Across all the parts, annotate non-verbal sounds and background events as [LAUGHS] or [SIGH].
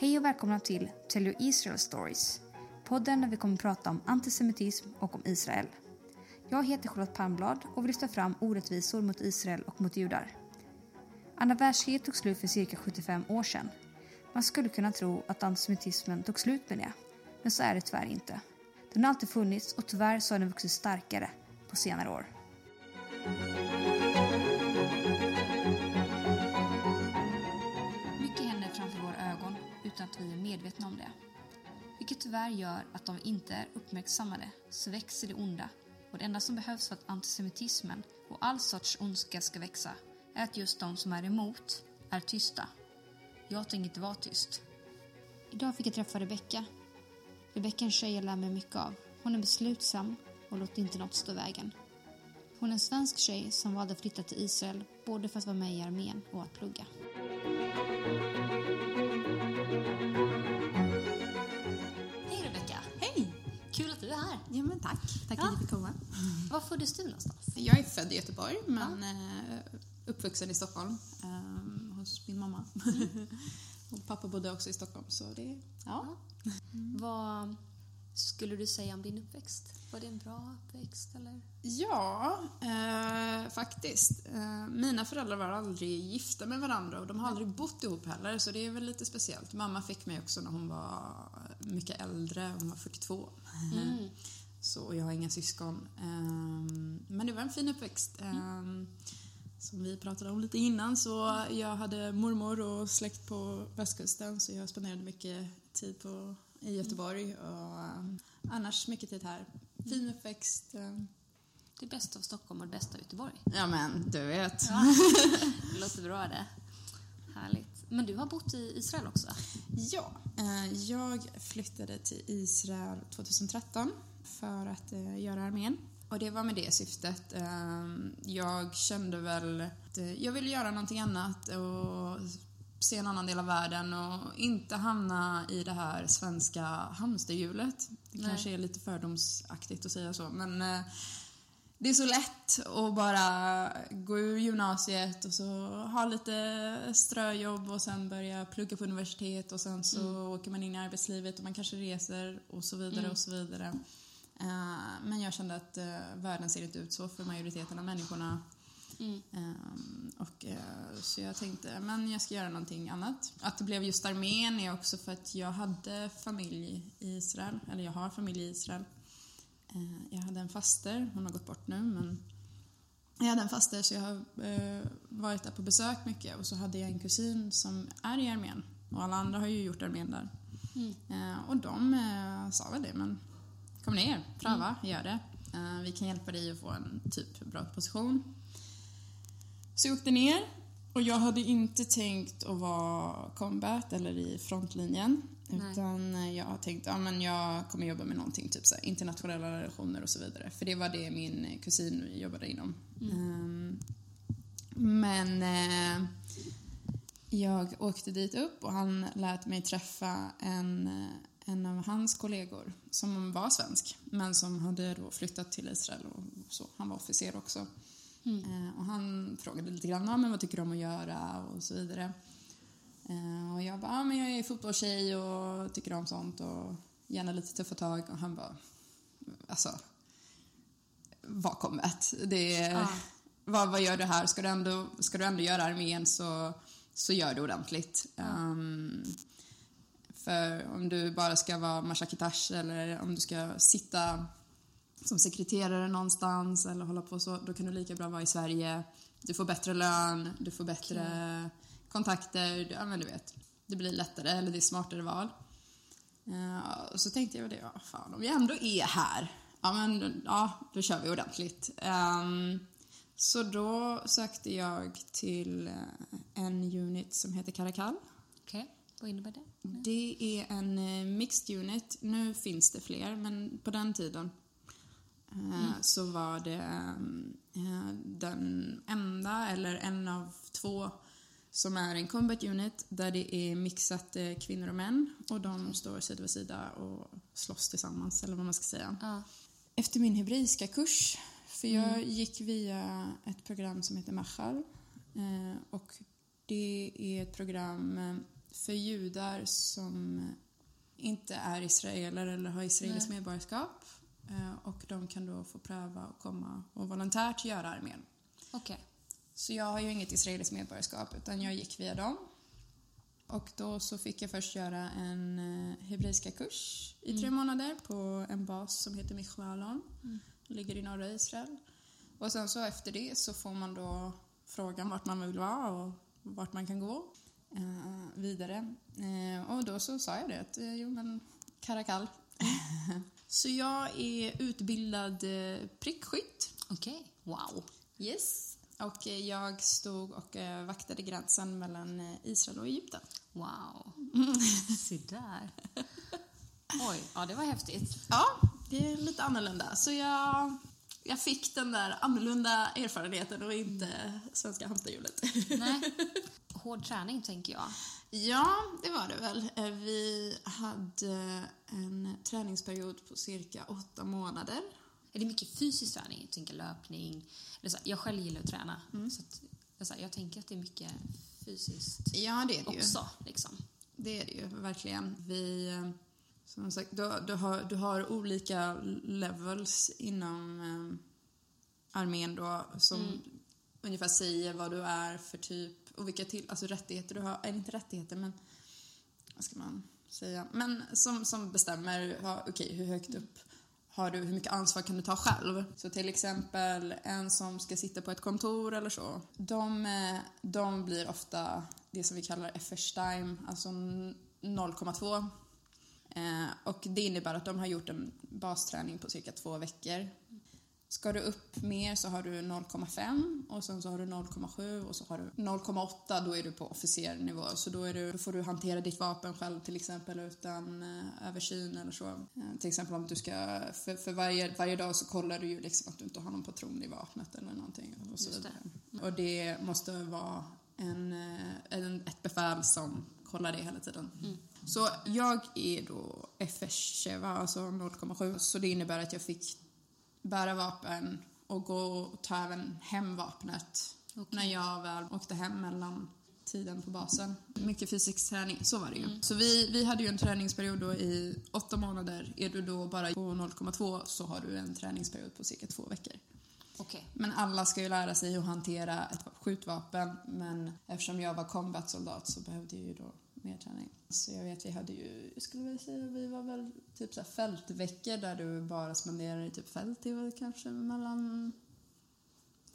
Hej och välkomna till Tell You Israel Stories. Podden där vi kommer att prata om antisemitism och om Israel. Jag heter Charlotte Palmblad och vill lyfta fram orättvisor mot Israel och mot judar. Andra världskriget tog slut för cirka 75 år sedan. Man skulle kunna tro att antisemitismen tog slut med det, men så är det tyvärr inte. Den har alltid funnits och tyvärr så har den vuxit starkare på senare år. Tyvärr gör att de inte är uppmärksammade så växer det onda och det enda som behövs för att antisemitismen och all sorts ondska ska växa är att just de som är emot är tysta. Jag tänker inte vara tyst. Idag fick jag träffa Rebecka. Rebecka är en tjej jag lär mig mycket av. Hon är beslutsam och låter inte något stå i vägen. Hon är en svensk tjej som valde att flytta till Israel både för att vara med i armén och att plugga. Tack. Tack Ja. att jag fick komma. Var föddes du någonstans? Jag är född i Göteborg, men eh, uppvuxen i Stockholm eh, hos min mamma. [LAUGHS] och pappa bodde också i Stockholm, så det... Ja. Vad skulle du säga om din uppväxt? Var det en bra uppväxt eller? Ja, eh, faktiskt. Eh, mina föräldrar var aldrig gifta med varandra och de har aldrig bott ihop heller, så det är väl lite speciellt. Mamma fick mig också när hon var mycket äldre, hon var 42. Mm. Så jag har inga syskon. Ehm, Men det var en fin uppväxt. Ehm, Som vi pratade om lite innan så jag hade mormor och släkt på västkusten så jag spenderade mycket tid på, i Göteborg och ehm, annars mycket tid här. Fin uppväxt. ehm. Det bästa av Stockholm och det bästa av Göteborg. Ja men du vet. Det låter bra det. Härligt. Men du har bott i Israel också? Ja, eh, jag flyttade till Israel 2013 för att eh, göra armén. Och det var med det syftet. Eh, Jag kände väl att eh, jag ville göra någonting annat och se en annan del av världen och inte hamna i det här svenska hamsterhjulet. Det Nej. kanske är lite fördomsaktigt att säga så, men eh, det är så lätt att bara gå ur gymnasiet och så ha lite ströjobb och sen börja plugga på universitet och sen så åker man in i arbetslivet och man kanske reser och så vidare och så vidare. Eh, Men jag kände att eh, världen ser inte ut så för majoriteten av människorna. Mm. Ehm, och, eh, så jag tänkte, men jag ska göra någonting annat. Att det blev just armén är också för att jag hade familj i Israel, eller jag har familj i Israel. Eh, Jag hade en faster, hon har gått bort nu, men jag hade en faster så jag har eh, varit där på besök mycket och så hade jag en kusin som är i armén och alla andra har ju gjort armén där. Mm. Eh, och de eh, sa väl det, men kom ner, pröva, gör det. Eh, vi kan hjälpa dig att få en typ bra position. Så jag åkte ner och jag hade inte tänkt att vara combat eller i frontlinjen. Nej. Utan eh, jag har tänkt att ja, men jag kommer jobba med någonting, typ så här, internationella relationer och så vidare. För det var det min kusin jobbade inom. Ehm, men eh, jag åkte dit upp och han lät mig träffa en, eh, en av hans kollegor som var svensk men som hade då flyttat till Israel och så. Han var officer också. Eh, och han frågade lite grann, men vad tycker du om att göra och så vidare. Eh, och jag bara, ja, men jag är fotbollstjej och tycker om sånt och gärna lite tuffa tag. Och han bara, alltså, vad combat? Det är, Ja. vad, vad gör du här? Ska du ändå, ska du ändå göra armén så, så gör det ordentligt. Ehm, för om du bara ska vara mashakitash eller om du ska sitta som sekreterare någonstans eller hålla på så, då kan du lika bra vara i Sverige. Du får bättre lön, du får bättre kontakter, du- ja men du vet. Det blir lättare, eller det är smartare val. Och så tänkte jag ja fan om jag ändå är här, ja men ja, då kör vi ordentligt. Ehm, så då sökte jag till en unit som heter Caracal. Okej, vad innebär det? Det är en eh, mixed unit. Nu finns det fler, men på den tiden eh, så var det eh, den enda, eller en av två, som är en combat unit där det är mixat kvinnor och män och de står sida vid sida och slåss tillsammans, eller vad man ska säga. Ja. Efter min hebreiska kurs, för jag gick via ett program som heter Machal och det är ett program för judar som inte är israeler eller har israeliskt medborgarskap. Eh, och de kan då få pröva att komma och volontärt göra armén. Okej. Så jag har ju inget israeliskt medborgarskap utan jag gick via dem. Och då så fick jag först göra en eh, hebreiska kurs i tre månader på en bas som heter Michalon. Ligger i norra Israel. Och sen så efter det så får man då frågan vart man vill vara och vart man kan gå eh, vidare. Eh, och då så sa jag det att eh, jo men Karakal. [LAUGHS] så jag är utbildad eh, prickskytt. Okej. Wow. Yes. Och eh, jag stod och vaktade gränsen mellan Israel och Egypten. Wow. [LAUGHS] Se där. Oj, ja det var häftigt. Ja, det är lite annorlunda. Så jag, jag fick den där annorlunda erfarenheten och inte svenska hamsterhjulet. Nej. [LAUGHS] Hård träning tänker jag. ja, det var det väl. Eh, Vi hade en träningsperiod på cirka åtta månader. Är det mycket fysisk träning? Jag tänker löpning. Jag själv gillar att träna. Så att, jag, tänker att det är mycket fysiskt Ja, det är det ju. också. Liksom. Det är det ju verkligen. Vi, eh, som sagt, du, du, har, du har olika levels inom eh, armén då som ungefär säger vad du är för typ och vilka till, alltså rättigheter du har, eller inte rättigheter men vad ska man säga, men som, som bestämmer ja, okej hur högt upp har du, hur mycket ansvar kan du ta själv? Så till exempel en som ska sitta på ett kontor eller så, de, eh, de blir ofta det som vi kallar FR-time, alltså 0,2. Eh, och det innebär att de har gjort en basträning på cirka två veckor. Ska du upp mer så har du 0,5 och sen så har du 0,7 och så har du 0,8 då är du på officernivå. Så då, är du, då får du hantera ditt vapen själv till exempel utan eh, översyn eller så. Eh, till exempel om du ska, för, för varje, varje dag så kollar du ju liksom att du inte har någon patron i vapnet eller någonting och så Just det. vidare. Och det måste vara en, eh, en, ett befäl som kollar det hela tiden. Så jag är då FS-Cheva, alltså 0,7. Så det innebär att jag fick bära vapen och gå och ta även hem vapnet Okej. när jag väl åkte hem mellan tiden på basen. Mycket fysisk träning, så var det ju. Så vi, vi hade ju en träningsperiod då i åtta månader. Är du då bara på 0,2 så har du en träningsperiod på cirka två veckor. Okej. Men alla ska ju lära sig att hantera ett skjutvapen men eftersom jag var combat-soldat så behövde jag ju då mer träning. Så jag vet, vi hade ju, jag skulle väl säga, vi var väl typ så fältveckor där du bara spenderade i typ fält, det var kanske mellan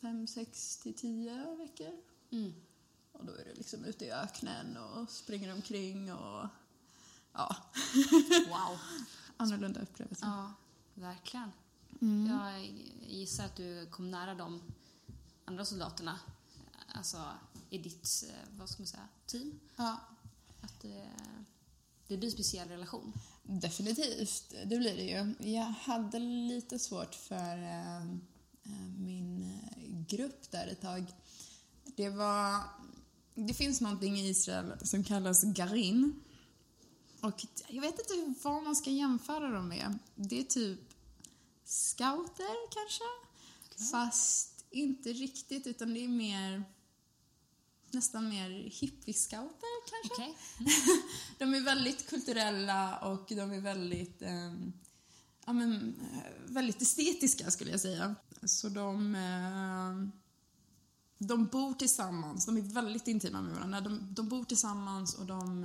fem, sex till tio veckor. Mm. Och då är du liksom ute i öknen och springer omkring och ja, Wow. [LAUGHS] annorlunda upplevelse. Ja, verkligen. Mm. Jag gissar att du kom nära de andra soldaterna, alltså i ditt, eh, vad ska man säga, team. Ja. Att det, det blir en speciell relation. Definitivt, det blir det ju. Jag hade lite svårt för eh, eh, min grupp där ett tag. Det var... Det finns någonting i Israel som kallas garin. Och jag vet inte vad man ska jämföra dem med. Det är typ scouter kanske? Fast inte riktigt, utan det är mer nästan mer hippie-scouter kanske? Okej. [LAUGHS] De är väldigt kulturella och de är väldigt, ehm, ja, men, eh, väldigt estetiska skulle jag säga. Så de, eh, de bor tillsammans, de är väldigt intima med varandra. De, de bor tillsammans och de,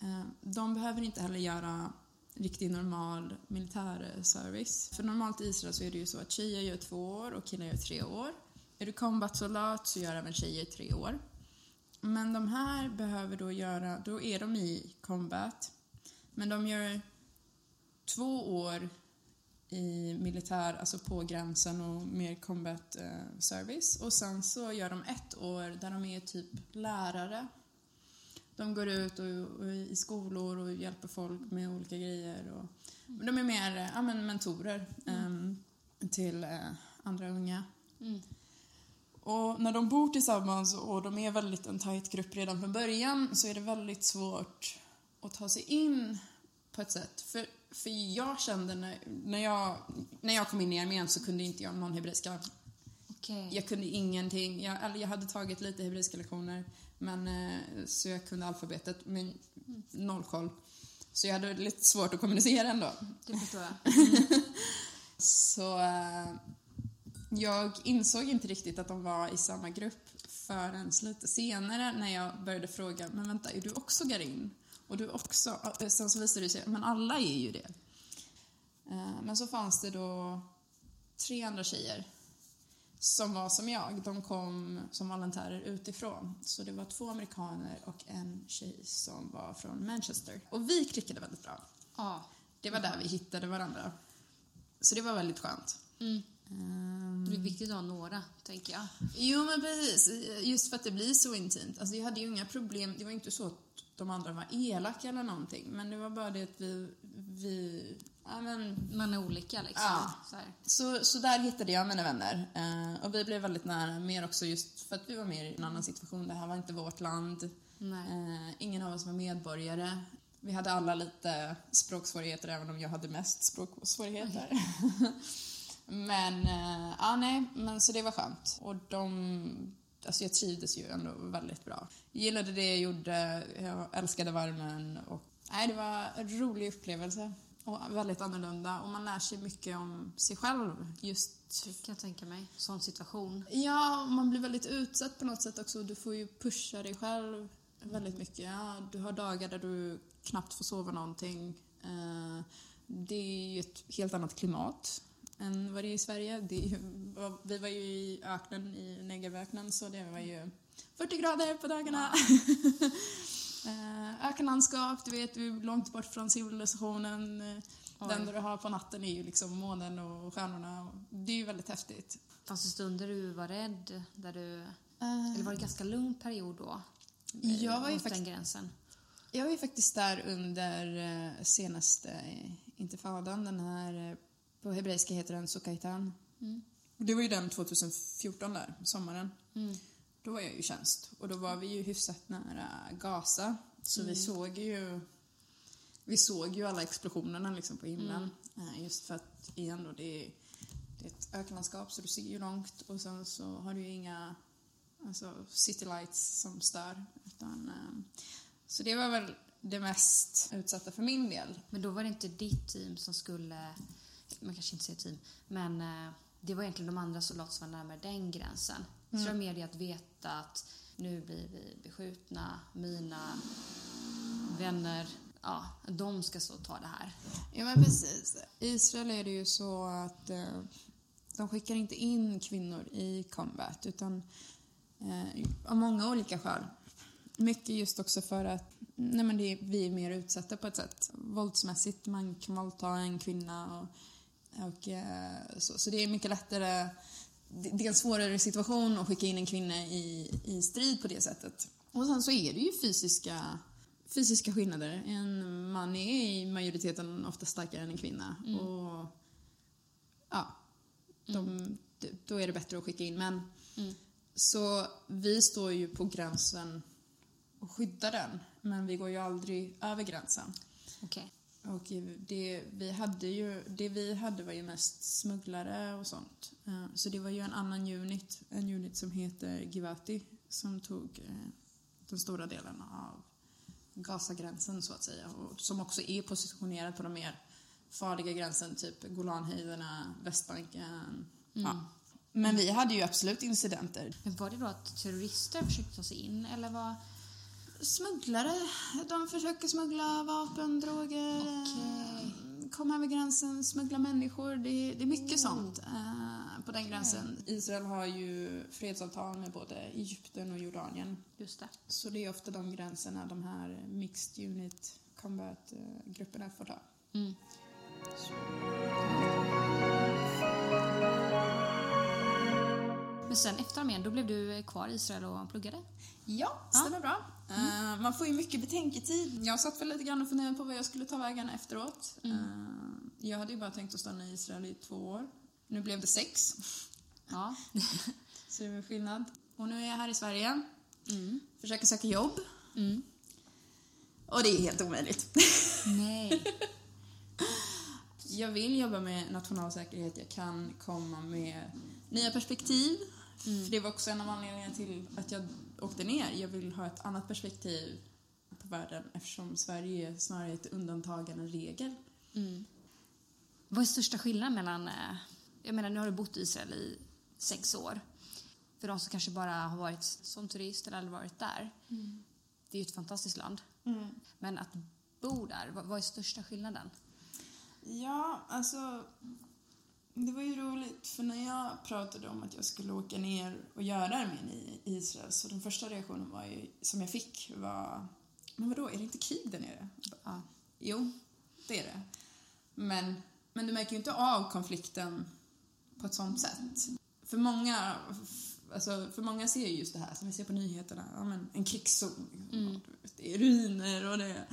eh, de behöver inte heller göra riktig normal militärservice. För normalt i Israel så är det ju så att tjejer gör två år och killar gör tre år. Är du combat-soldat så gör även tjejer tre år. Men de här behöver då göra, då är de i combat, men de gör två år i militär, alltså på gränsen och mer combat eh, service. Och sen så gör de ett år där de är typ lärare. De går ut och, och i skolor och hjälper folk med olika grejer. Och, men de är mer eh, ja, men mentorer ehm, till eh, andra unga. Mm. Och när de bor tillsammans och de är väldigt en tajt grupp redan från början så är det väldigt svårt att ta sig in på ett sätt. För, för jag kände när, när, jag, när jag kom in i armén så kunde inte jag någon hebreiska. Okej. Jag kunde ingenting. Jag, eller jag hade tagit lite hebreiska lektioner Men, eh, så jag kunde alfabetet, men noll koll. Så jag hade lite svårt att kommunicera ändå. Det förstår jag. [LAUGHS] Så eh, jag insåg inte riktigt att de var i samma grupp förrän lite senare när jag började fråga, men vänta, är du också Garin? Och du också? Ja, Sen så visade det sig, men alla är ju det. Eh, Men så fanns det då tre andra tjejer som var som jag. De kom som volontärer utifrån. Så det var två amerikaner och en tjej som var från Manchester. Och vi klickade väldigt bra. Ja. Det var där vi hittade varandra. Så det var väldigt skönt. Mm. Ehm, Det är viktigt att ha några, tänker jag. Jo, men precis. Just för att det blir så intimt. Alltså, jag hade ju inga problem. Det var inte så att de andra var elaka eller någonting. Men det var bara det att vi... vi ja, men, Man är olika liksom. Ja. Så så, så där hittade jag mina vänner. Eh, och vi blev väldigt nära, mer också just för att vi var mer i en annan situation. Det här var inte vårt land. Eh, ingen av oss var medborgare. Vi hade alla lite språksvårigheter, även om jag hade mest språksvårigheter. [LAUGHS] men, eh, ja nej, men så det var skönt. Och de, alltså jag trivdes ju ändå väldigt bra. Jag gillade det jag gjorde, jag älskade värmen och, nej det var en rolig upplevelse. Och väldigt annorlunda och man lär sig mycket om sig själv just kan jag tänka mig. Sån situation. Ja, man blir väldigt utsatt på något sätt också. Du får ju pusha dig själv väldigt mycket. Ja, du har dagar där du knappt får sova någonting. Eh, Det är ju ett helt annat klimat än vad det är i Sverige. Ju, vi var ju i öknen, i Negevöknen, så det var ju 40 grader på dagarna. [LAUGHS] Eh, Ökenlandskap, du vet, du är långt bort från civilisationen. Oj. Det enda du har på natten är ju liksom månen och stjärnorna. Det är ju väldigt häftigt. Fanns det stunder du var rädd? Där du... Eh, Eller var det en ganska lugn period då? Jag var ju den gränsen. Jag var ju faktiskt där under eh, senaste intifadan, den här, på hebreiska heter den Sukaitan. Mm. Det var ju den 2014 där, sommaren. Mm. Då var jag ju i tjänst och då var vi ju hyfsat nära Gaza. Så vi såg ju vi såg ju alla explosionerna liksom på himlen. Eh, Just för att igen då, det är, det är ett ökenlandskap så du ser ju långt och sen så har du ju inga alltså, city lights som stör. Utan, eh, så det var väl det mest utsatta för min del. Men då var det inte ditt team som skulle... Man kanske inte säger team. Men eh, det var egentligen de andra soldater som var närmare den gränsen. Så det var mer det att veta att nu blir vi beskjutna. Mina vänner, ja, de ska så ta det här. Ja men precis. I Israel är det ju så att eh, de skickar inte in kvinnor i combat utan eh, av många olika skäl. Mycket just också för att nej men det vi är mer utsatta på ett sätt. Våldsmässigt, man kan våldta en kvinna och, och eh, så. Så det är mycket lättare, det är en svårare situation att skicka in en kvinna i, i strid på det sättet. Och sen så är det ju fysiska fysiska skillnader. En man är i majoriteten ofta starkare än en kvinna. Och ja, de, då är det bättre att skicka in män. Mm. Så vi står ju på gränsen och skyddar den. Men vi går ju aldrig över gränsen. Okej. Och det vi hade ju, det vi hade var ju mest smugglare och sånt. Eh, Så det var ju en annan unit, en unit som heter Givati, som tog eh, den stora delen av Gazagränsen så att säga. Och som också är positionerad på de mer farliga gränsen, typ Golanhöjderna, Västbanken. Ja. Men vi hade ju absolut incidenter. Men var det då att terrorister försökte ta sig in eller vad? Smugglare, de försöker smuggla vapen, droger, eh, komma över gränsen, smuggla människor. Det, det är mycket sånt eh, på den gränsen. Israel har ju fredsavtal med både Egypten och Jordanien. Just det. Så det är ofta de gränserna de här Mixed Unit Combat-grupperna får ta. Mm. Men sen efter armén, då blev du kvar i Israel och pluggade? Ja, stämmer bra. Eh, man får ju mycket betänketid. Jag satt väl lite grann och funderade på vad jag skulle ta vägen efteråt. Eh, jag hade ju bara tänkt att stanna i Israel i två år. Nu blev det sex. Ja. [LAUGHS] Så det är skillnad. Och nu är jag här i Sverige. Mm. Försöker söka jobb. Mm. Och det är helt omöjligt. Nej. [LAUGHS] Jag vill jobba med nationalsäkerhet. Jag kan komma med nya perspektiv. För det var också en av anledningarna till att jag åkte ner. Jag vill ha ett annat perspektiv på världen eftersom Sverige är snarare ett undantag än en regel. Vad är största skillnaden mellan... eh, Jag menar, nu har du bott i Israel i sex år. För de som kanske bara har varit som turist eller aldrig varit där. Det är ju ett fantastiskt land. Men att bo där, vad, vad är största skillnaden? Ja, alltså... Det var ju roligt, för när jag pratade om att jag skulle åka ner och göra armén i Israel så den första reaktionen var ju, som jag fick var Men vadå, är det inte krig där nere? Ja. Jo, det är det. Men, men du märker ju inte av konflikten på ett sånt sätt. För många, alltså, för många ser ju just det här som vi ser på nyheterna, ja, men en krigszon. Mm. Det är ruiner och det...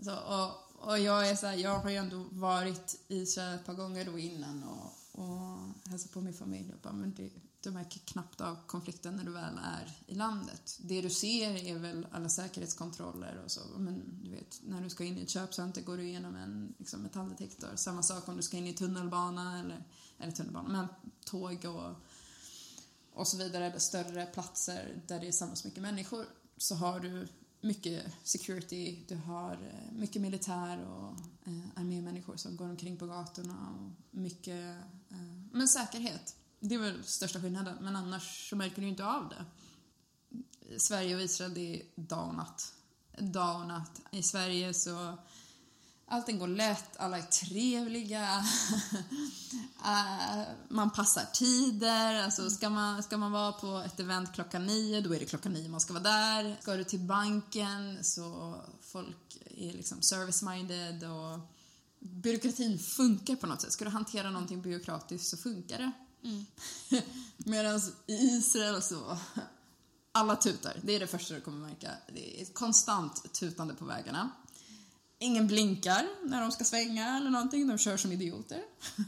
Så, och, och jag är så här, jag har ju ändå varit i Israel ett par gånger då innan och, och hälsat på min familj och bara, men det, du märker knappt av konflikten när du väl är i landet. Det du ser är väl alla säkerhetskontroller och så, men du vet, när du ska in i ett köpcenter går du igenom en liksom, metalldetektor. Samma sak om du ska in i tunnelbana eller, eller tunnelbana, men tåg och, och så vidare, eller större platser där det är samlas mycket människor, så har du mycket security, du har eh, mycket militär och eh, armémänniskor som går omkring på gatorna och mycket, eh, men säkerhet. Det är väl största skillnaden, men annars så märker du inte av det. Sverige och Israel, det är dag och natt. Dag och natt. I Sverige så Allting går lätt, alla är trevliga. [LAUGHS] Eh, man passar tider. Alltså ska, man, ska man vara på ett event klockan nio, då är det klockan nio man ska vara där. Ska du till banken så folk är liksom service-minded och byråkratin funkar på något sätt. Ska du hantera någonting byråkratiskt så funkar det. [LAUGHS] Medan i Israel så alla tutar. Det är det första du kommer märka. Det är ett konstant tutande på vägarna. Ingen blinkar när de ska svänga eller någonting. De kör som idioter.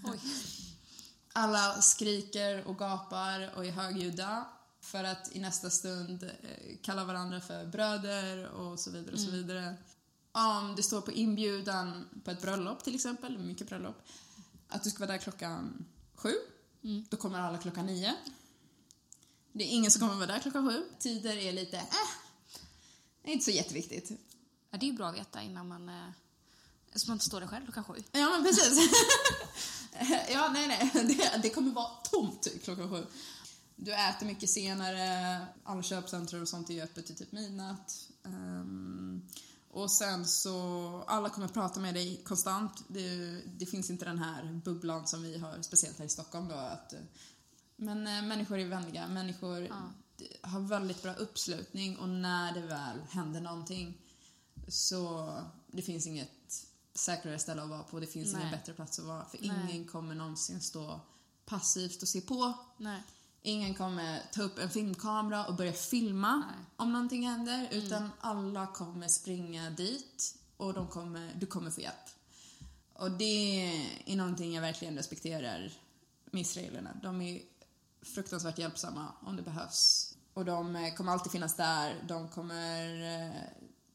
Oj. [LAUGHS] Alla skriker och gapar och är högljudda för att i nästa stund eh, kalla varandra för bröder och så vidare och så vidare. Om det står på inbjudan på ett bröllop till exempel, mycket bröllop, att du ska vara där klockan sju, då kommer alla klockan nio. Det är ingen som kommer vara där klockan sju. Tider är lite, eh, är inte så jätteviktigt. Ja, det är ju bra att veta innan man... eh, Så man inte står där själv klockan sju. Ja, men precis. [LAUGHS] ja, nej, nej. Det, det kommer vara tomt klockan sju. Du äter mycket senare, alla köpcentrum och sånt är öppet till typ midnatt. Ehm, och sen så, alla kommer prata med dig konstant. Det, det finns inte den här bubblan som vi har, speciellt här i Stockholm då. Att, men eh, människor är vänliga, människor Ja. har väldigt bra uppslutning och när det väl händer någonting så det finns inget säkrare ställe att vara på, det finns Nej. ingen bättre plats att vara för Nej. ingen kommer någonsin stå passivt och se på. Nej. Ingen kommer ta upp en filmkamera och börja filma Nej. Mm. om någonting händer utan alla kommer springa dit och de kommer, du kommer få hjälp. Och det är någonting jag verkligen respekterar med israelerna. De är fruktansvärt hjälpsamma om det behövs. Och de kommer alltid finnas där. De kommer, eh,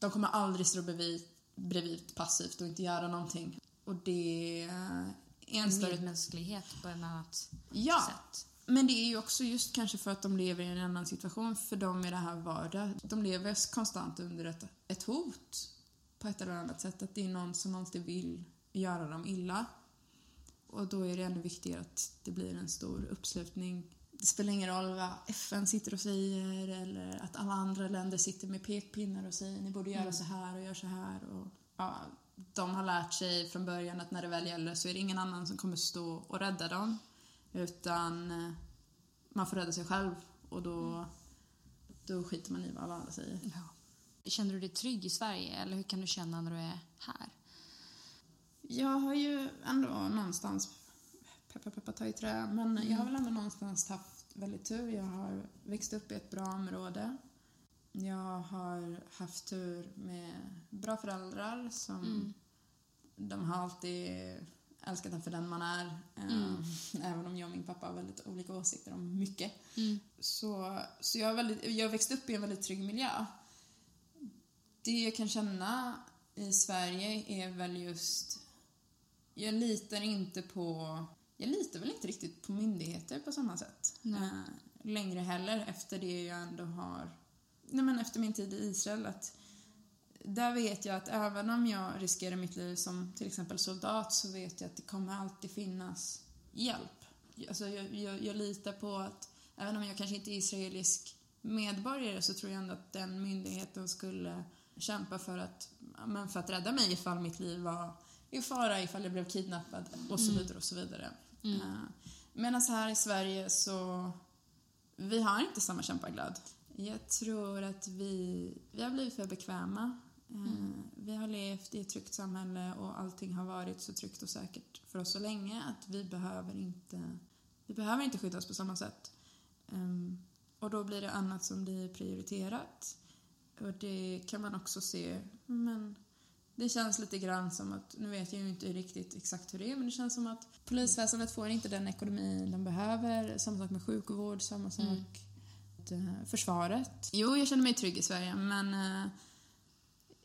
de kommer aldrig stå bredvid, bredvid passivt och inte göra någonting. Och det är en större Medmänsklighet på ett annat Ja, sätt. men det är ju också just kanske för att de lever i en annan situation för dem i det här vardag. De lever konstant under ett, ett hot på ett eller annat sätt. Att det är någon som alltid vill göra dem illa. Och då är det ännu viktigare att det blir en stor uppslutning. Det spelar ingen roll vad FN sitter och säger eller att alla andra länder sitter med pekpinnar och säger ni borde göra så här och gör så här. Och, ja, de har lärt sig från början att när det väl gäller så är det ingen annan som kommer stå och rädda dem. Utan eh, man får rädda sig själv och då, då skiter man i vad alla andra säger. Ja. Känner du dig trygg i Sverige eller hur kan du känna när du är här? Jag har ju ändå någonstans, peppa peppa ta i trä, men jag har väl ändå någonstans haft väldigt tur. Jag har växt upp i ett bra område. Jag har haft tur med bra föräldrar som de har alltid älskat en för den man är. Eh, [LAUGHS] Även om jag och min pappa har väldigt olika åsikter om mycket. Så, så jag, har väldigt, jag har växt upp i en väldigt trygg miljö. Det jag kan känna i Sverige är väl just... Jag litar inte på... Jag litar väl inte riktigt på myndigheter på samma sätt. Eh, längre heller efter det jag ändå har, nej men efter min tid i Israel att där vet jag att även om jag riskerar mitt liv som till exempel soldat så vet jag att det kommer alltid finnas hjälp. Alltså jag, jag, jag litar på att även om jag kanske inte är israelisk medborgare så tror jag ändå att den myndigheten skulle kämpa för att, men för att rädda mig ifall mitt liv var i fara, ifall jag blev kidnappad och så vidare och så vidare. Mm. Uh, Medan här i Sverige så vi har inte samma kämpaglöd. Jag tror att vi, vi har blivit för bekväma. Mm. Vi har levt i ett tryggt samhälle och allting har varit så tryggt och säkert för oss så länge att vi behöver inte, vi behöver inte skydda oss på samma sätt. Um, och då blir det annat som blir prioriterat. Och det kan man också se, men det känns lite grann som att, nu vet jag ju inte riktigt exakt hur det är, men det känns som att polisväsendet får inte den ekonomi de behöver. Samma sak med sjukvård, samma sak mm. försvaret. Jo, jag känner mig trygg i Sverige, men uh,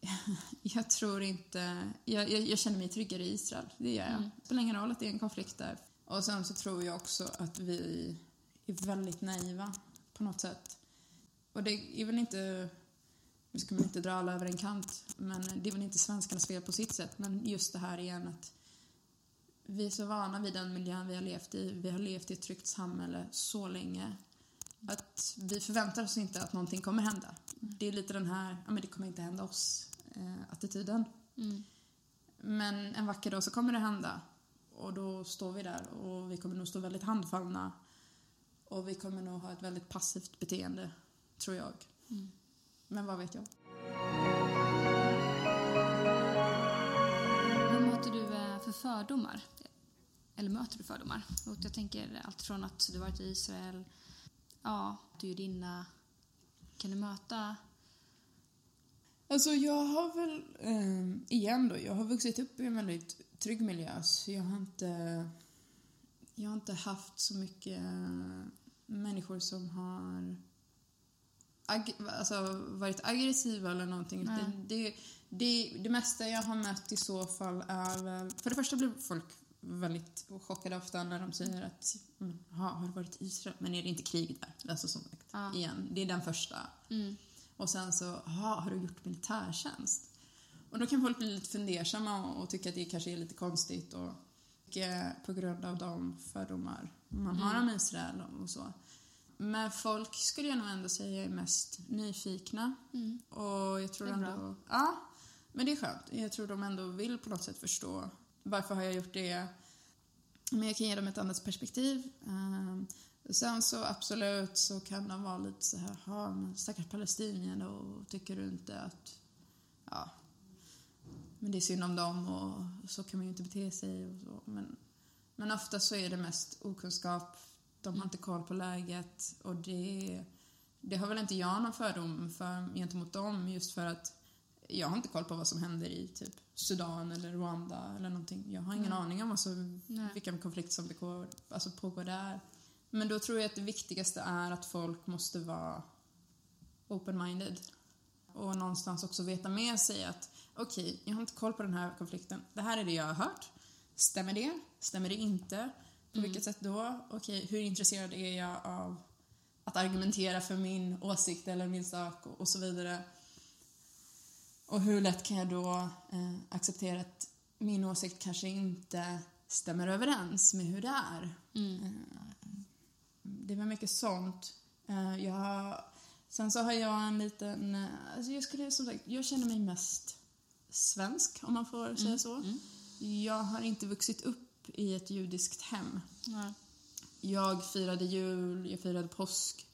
[LAUGHS] jag tror inte... Jag, jag, jag, känner mig tryggare i Israel, det gör jag. Mm. Det spelar ingen roll att det är en konflikt där. Och sen så tror jag också att vi är väldigt naiva på något sätt. Och det är väl inte nu ska man inte dra alla över en kant, men det är väl inte svenskarnas fel på sitt sätt, men just det här igen att vi är så vana vid den miljön vi har levt i. Vi har levt i ett tryggt samhälle så länge att vi förväntar oss inte att någonting kommer hända. Det är lite den här, ja men det kommer inte hända oss, eh. Mm. Men en vacker dag så kommer det hända och då står vi där och vi kommer nog stå väldigt handfallna och vi kommer nog ha ett väldigt passivt beteende, tror jag. Mm. Men vad vet jag? Vad möter du eh, för fördomar? Eller möter du fördomar? jag tänker allt från att du varit i Israel, ja, du är judinna. Kan du möta Alltså jag har väl, eh, igen då, jag har vuxit upp i en väldigt trygg miljö så jag har inte, jag har inte haft så mycket människor som har ag alltså, varit aggressiva eller någonting. Det, det, det, det mesta jag har mött i så fall är väl... För det första blir folk väldigt chockade ofta när de säger att mm, har du varit Israel? Men är det inte krig där? Alltså som sagt, ja. igen. Det är den första. Mm. Och sen så, har du gjort militärtjänst? Och då kan folk bli lite fundersamma och, och tycka att det kanske är lite konstigt och, och på grund av de fördomar man har mm. om Israel och så. Men folk skulle jag nog ändå säga är mest nyfikna. Mm. Och jag tror ändå... Ja, men det är skönt. Jag tror de ändå vill på något sätt förstå varför har jag gjort det. Men jag kan ge dem ett annat perspektiv. Um, sen så absolut så kan de vara lite så här, ja men stackars palestinier då, tycker du inte att, ja, men det är synd om dem och så kan man ju inte bete sig och så. Men, men ofta så är det mest okunskap de har inte koll på läget och det, det har väl inte jag någon fördom för, gentemot dem just för att jag har inte koll på vad som händer i typ Sudan eller Rwanda eller någonting. Jag har ingen mm. aning om alltså, vilken konflikt som begår, alltså, pågår där. Men då tror jag att det viktigaste är att folk måste vara open-minded och någonstans också veta med sig att okej, okay, jag har inte koll på den här konflikten. Det här är det jag har hört. Stämmer det? Stämmer det inte? På mm. vilket sätt då? Okej, okay, hur intresserad är jag av att argumentera för min åsikt eller min sak och, och så vidare. Och hur lätt kan jag då eh, acceptera att min åsikt kanske inte stämmer överens med hur det är? Mm. Eh, det väl mycket sånt. Eh, jag, sen så har jag en liten... Eh, alltså jag, skulle, som sagt, jag känner mig mest svensk, om man får säga mm. så. Mm. Jag har inte vuxit upp i ett judiskt hem. Nej. Jag firade jul, jag firade påsk,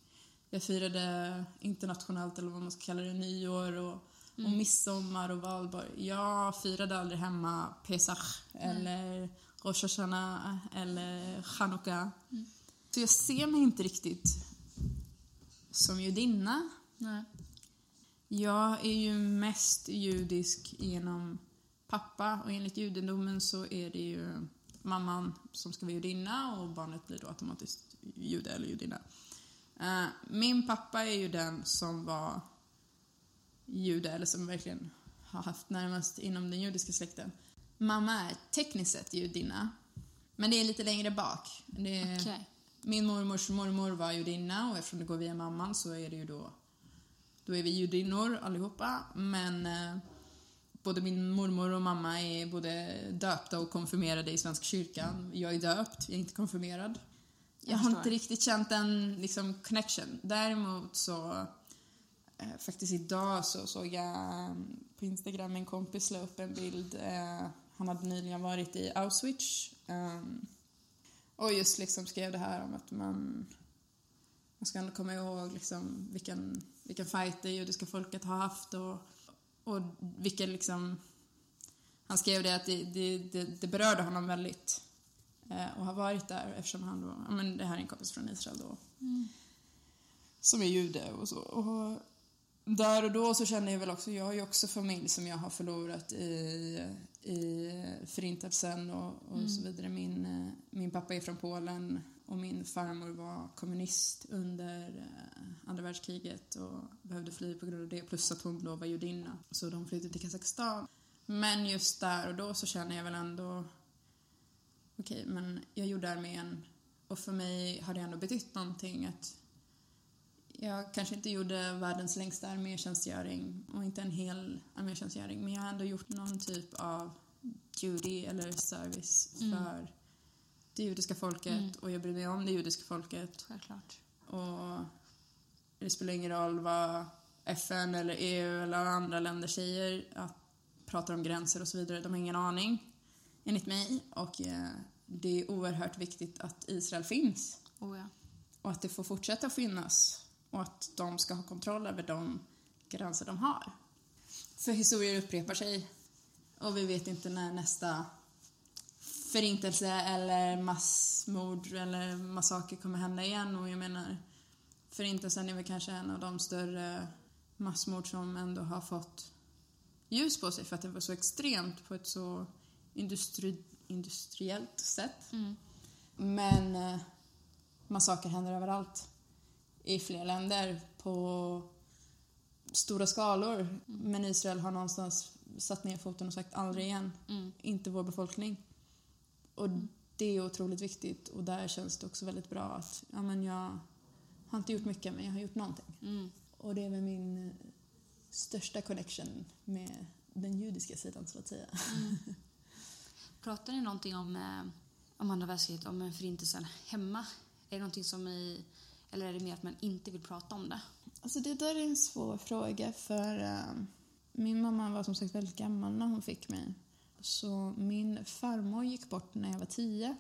jag firade internationellt, eller vad man ska kalla det, nyår och, mm. och midsommar och valborg. Jag firade aldrig hemma Pesach mm. eller Rosh Hashanah eller Chanukka. Mm. Så jag ser mig inte riktigt som judinna. Nej. Jag är ju mest judisk genom pappa och enligt judendomen så är det ju mamman som ska vara judinna och barnet blir då automatiskt jude eller judinna. Uh, min pappa är ju den som var jude, eller som verkligen har haft närmast inom den judiska släkten. Mamma är tekniskt sett judinna, men det är lite längre bak. Är, okay. min mormors mormor var judinna och eftersom det går via mamman så är det ju då, då är vi judinnor allihopa. Men eh, både min mormor och mamma är både döpta och konfirmerade i Svenska kyrkan. Jag är döpt, jag är inte konfirmerad. Jag, Jag har inte riktigt känt en liksom, connection. Däremot så, eh, faktiskt idag så såg jag eh, på Instagram en kompis la upp en bild. Eh, han hade nyligen varit i Auschwitz. ehm, och just liksom skrev det här om att man, man ska ändå komma ihåg liksom vilken, vilken fight det judiska folket har haft och, och vilken liksom... Han skrev det att det, det, det, det berörde honom väldigt eh, och har varit där eftersom han då, ja men det här är en kompis från Israel då, som är jude och så. Och där och då så känner jag väl också, jag har ju också familj som jag har förlorat i, i förintelsen och, och så vidare. Min, eh, min pappa är från Polen och min farmor var kommunist under eh, andra världskriget och behövde fly på grund av det, plus att hon då var judinna. Så de flyttade till Kazakstan. Men just där och då så känner jag väl ändå, okej, men jag gjorde armén och för mig har det ändå betytt någonting att jag kanske inte gjorde världens längsta armétjänstgöring och inte en hel armétjänstgöring men jag har ändå gjort någon typ av duty eller service för det judiska folket och jag bryr mig om det judiska folket Självklart. och det spelar ingen roll vad FN eller EU eller andra länder säger att pratar om gränser och så vidare. De har ingen aning, enligt mig. Och eh, det är oerhört viktigt att Israel finns Oh ja. och att det får fortsätta finnas och att de ska ha kontroll över de gränser de har. För historier upprepar sig och vi vet inte när nästa förintelse eller massmord eller massaker kommer hända igen och jag menar förintelsen är väl kanske en av de större massmord som ändå har fått ljus på sig för att det var så extremt på ett så industri, industriellt sätt. Mm. Men eh, massaker händer överallt. I fler länder, på stora skalor. Men Israel har någonstans satt ner foten och sagt aldrig igen. Mm. Inte vår befolkning. Och det är otroligt viktigt och där känns det också väldigt bra att ja, men jag har inte gjort mycket men jag har gjort någonting. Mm. Och det är väl min eh, största connection med den judiska sidan så att säga. [LAUGHS] Pratar ni någonting om, eh, om andra världskriget, om förintelsen hemma? Är det någonting som ni... Eller är det mer att man inte vill prata om det? Alltså det där är en svår fråga för eh, min mamma var som sagt väldigt gammal när hon fick mig. Så min farmor gick bort när jag var tio.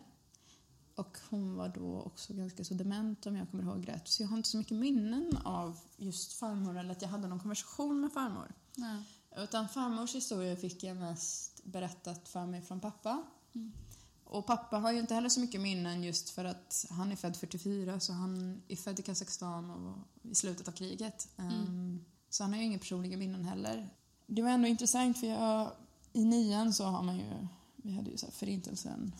Och hon var då också ganska så dement om jag kommer ihåg rätt. Så jag har inte så mycket minnen av just farmor eller att jag hade någon konversation med farmor. Nej. Utan farmors historia fick jag mest berättat för mig från pappa. Och pappa har ju inte heller så mycket minnen just för att han är född 44 så han är född i Kazakstan och i slutet av kriget. Ehm, Så han har ju inga personliga minnen heller. Det var ändå intressant för jag, i nian så har man ju, vi hade ju så här förintelsen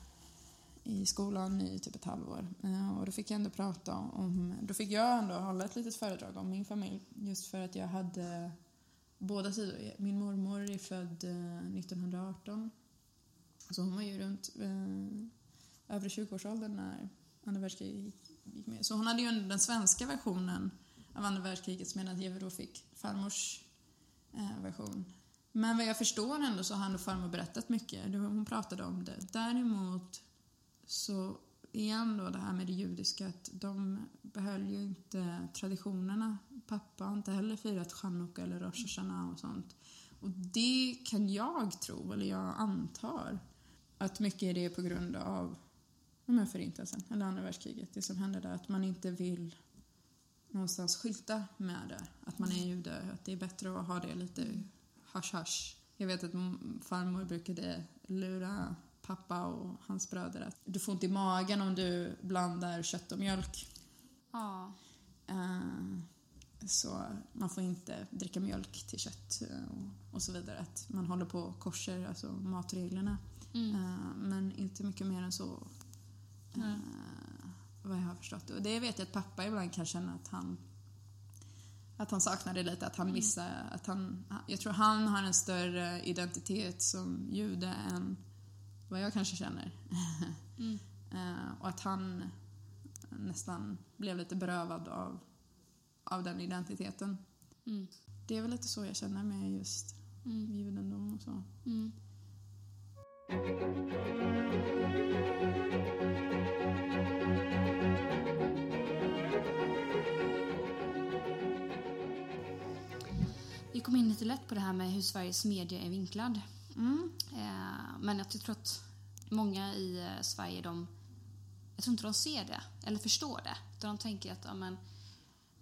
i skolan i typ ett halvår. Eh, och då fick jag ändå prata om, då fick jag ändå hålla ett litet föredrag om min familj just för att jag hade båda sidor. Min mormor är född eh, 1918. Så hon var ju runt eh, övre 20-årsåldern när andra världskriget gick, gick med. Så hon hade ju den svenska versionen av andra världskriget medan jag då fick farmors eh, version. Men vad jag förstår ändå så har ändå farmor berättat mycket. Hon pratade om det. Däremot så igen då det här med det judiska att de behöll ju inte traditionerna. Pappa har inte heller firat chanukka eller rosh hashanah och sånt. Och det kan jag tro, eller jag antar, att mycket är det på grund av men förintelsen, eller andra världskriget. Det som hände där, att man inte vill någonstans skylta med det. Att man är jude, att det är bättre att ha det lite hasch-hasch. Jag vet att farmor brukade lura pappa och hans bröder att du får ont i magen om du blandar kött och mjölk. Ja. Eh, så man får inte dricka mjölk till kött eh, och, och så vidare. Att man håller på korser, alltså matreglerna. Mm. Eh, men inte mycket mer än så. Nej. Eh, vad jag har förstått. Och det vet jag att pappa ibland kan känna att han att han saknar det lite, att han missar, att han, jag tror han har en större identitet som jude än vad jag kanske känner. Mm. [LAUGHS] Eh, och att han nästan blev lite berövad av, av den identiteten. Mm. Det är väl lite så jag känner med just Mm. judendom och så. Mm. Vi kom in lite lätt på det här med hur Sveriges media är vinklad. Mm. Eh, men jag tror att många i eh, Sverige, de, jag tror inte de ser det eller förstår det. Utan de tänker att ja, men,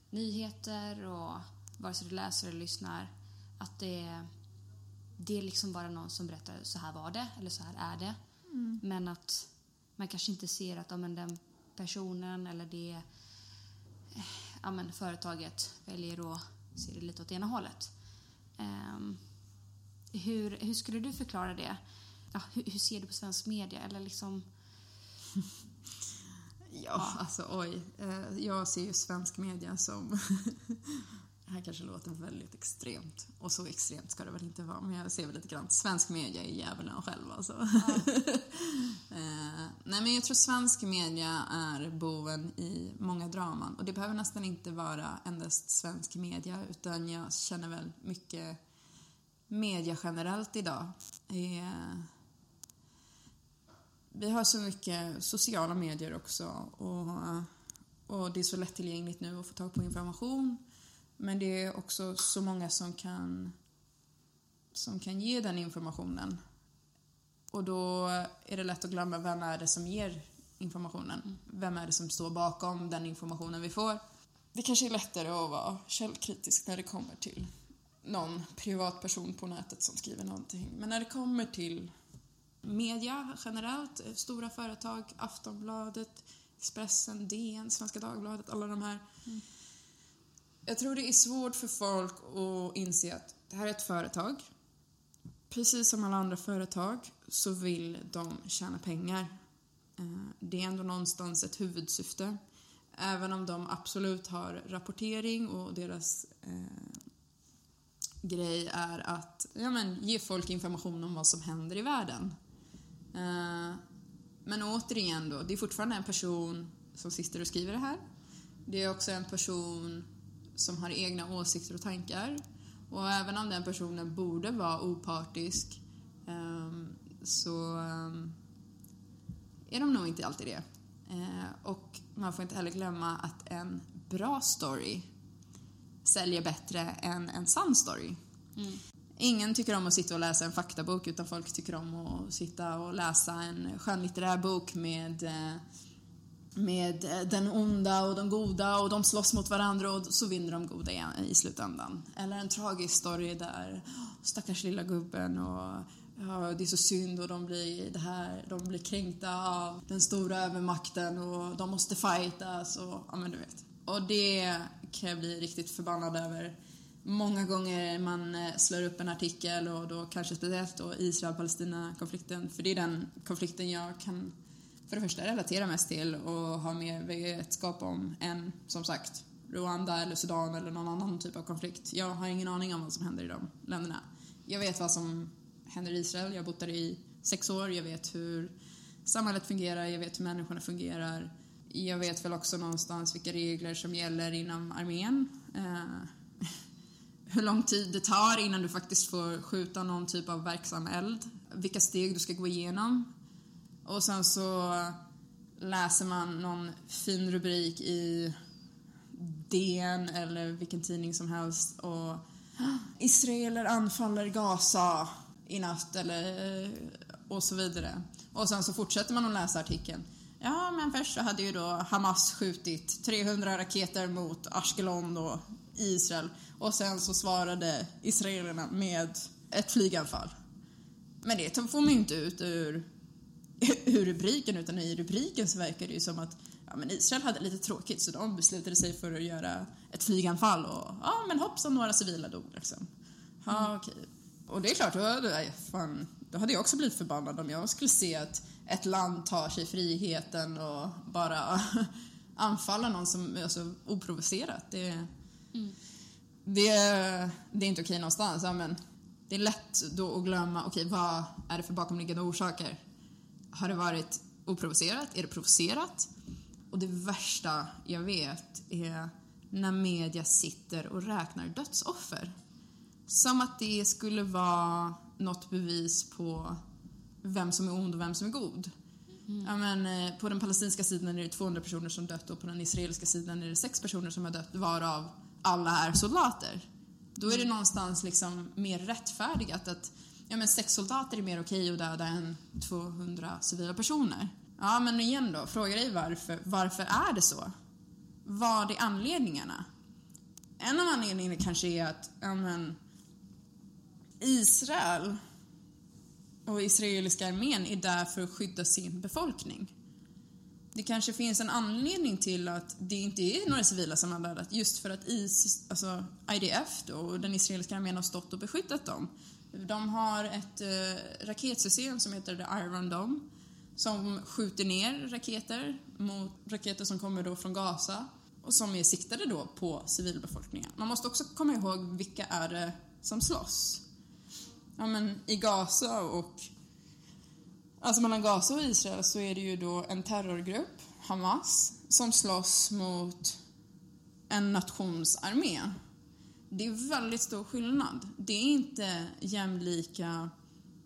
nyheter och vare sig du läser eller lyssnar, att det, det är liksom bara någon som berättar så här var det eller så här är det. Men att man kanske inte ser att ja, men, den personen eller det eh, ja, men, företaget väljer att se det lite åt ena hållet. Ehm, hur, hur skulle du förklara det? Ja, hur, hur ser du på svensk media? Eller liksom, [LAUGHS] Ja, alltså oj. Eh, Jag ser ju svensk media som... [LAUGHS] Det här kanske låter väldigt extremt. Och så extremt ska det väl inte vara, men jag ser väl lite grann. Svensk media är djävulen själv alltså. [LAUGHS] Eh, Nej, men jag tror svensk media är boven i många draman. Och det behöver nästan inte vara endast svensk media, utan jag känner väl mycket media generellt idag. är vi har så mycket sociala medier också och, och det är så lättillgängligt nu att få tag på information. Men det är också så många som kan, som kan ge den informationen. Och då är det lätt att glömma vem är det som ger informationen. Vem är det som står bakom den informationen vi får. Det kanske är lättare att vara källkritisk när det kommer till någon privatperson på nätet som skriver någonting. Men när det kommer till media generellt, stora företag, Aftonbladet, Expressen, DN, Svenska Dagbladet, alla de här. Mm. Jag tror det är svårt för folk att inse att det här är ett företag. Precis som alla andra företag så vill de tjäna pengar. Eh, det är ändå någonstans ett huvudsyfte. Även om de absolut har rapportering och deras eh, grej är att ja, men, ge folk information om vad som händer i världen. Eh, men återigen då, det är fortfarande en person som sitter och skriver det här. Det är också en person som har egna åsikter och tankar. Och även om den personen borde vara opartisk ehm, så ehm, är de nog inte alltid det. Eh, och man får inte heller glömma att en bra story säljer bättre än en sann story. Ingen tycker om att sitta och läsa en faktabok utan folk tycker om att sitta och läsa en skönlitterär bok med, eh, med eh, den onda och de goda och de slåss mot varandra och så vinner de goda igen i slutändan. Eller en tragisk story där stackars lilla gubben och ja, det är så synd och de blir, det här, de blir kränkta av den stora övermakten och de måste fightas och ja men du vet. Och det kan jag bli riktigt förbannad över många gånger man eh, slår upp en artikel och då kanske speciellt då Israel-Palestina-konflikten, för det är den konflikten jag kan för det första relaterar mest till och har mer vetskap om än, som sagt, Rwanda eller Sudan eller någon annan typ av konflikt. Jag har ingen aning om vad som händer i de länderna. Jag vet vad som händer i Israel, jag har bott där i sex år, jag vet hur samhället fungerar, jag vet hur människorna fungerar. Jag vet väl också någonstans vilka regler som gäller inom armén. Eh, [LAUGHS] hur lång tid det tar innan du faktiskt får skjuta någon typ av verksam eld. Vilka steg du ska gå igenom. Och sen så läser man någon fin rubrik i DN eller vilken tidning som helst och ah, Israeler anfaller Gaza i natt eller eh, och så vidare. Och sen så fortsätter man att läsa artikeln. Ja, men först så hade ju då Hamas skjutit 300 raketer mot Ashkelon och Israel och sen så svarade israelerna med ett flyganfall. Men det får man ju inte ut ur, [CLEARS THROAT] ur rubriken utan i rubriken så verkar det ju som att ja, men Israel hade lite tråkigt så de beslutade sig för att göra ett flyganfall och ja men hoppsan några civila dog liksom. Ja okej. Och det är klart, då, fan, då hade jag också blivit förbannad om jag skulle se att ett land tar sig friheten och bara [LAUGHS] anfaller någon som alltså, oprovocerat. Det, det, det är inte okej någonstans. Ja, men det är lätt då att glömma, okej vad är det för bakomliggande orsaker? Har det varit oprovocerat? Är det provocerat? Och det värsta jag vet är när media sitter och räknar dödsoffer. Som att det skulle vara något bevis på vem som är ond och vem som är god. Mm. Ja, men, eh, på den palestinska sidan är det 200 personer som dött och på den israeliska sidan är det sex personer som har dött varav alla är soldater. Då är det mm. någonstans liksom mer rättfärdigat att ja, men sex soldater är mer okej att döda än 200 civila personer. Ja, men igen då, fråga dig varför. Varför är det så? Vad är anledningarna? En av anledningarna kanske är att ja, men, Israel och israeliska armén är där för att skydda sin befolkning. Det kanske finns en anledning till att det inte är några civila som har dödat just för att IS, alltså IDF då, och den israeliska armén har stått och beskyddat dem. De har ett eh, raketsystem som heter The Iron Dome som skjuter ner raketer mot raketer som kommer då från Gaza och som är siktade då på civilbefolkningen. Man måste också komma ihåg vilka är det som slåss. Ja, men I Gaza och... Alltså mellan Gaza och Israel så är det ju då en terrorgrupp, Hamas, som slåss mot en nationsarmé. Det är väldigt stor skillnad. Det är inte jämlika,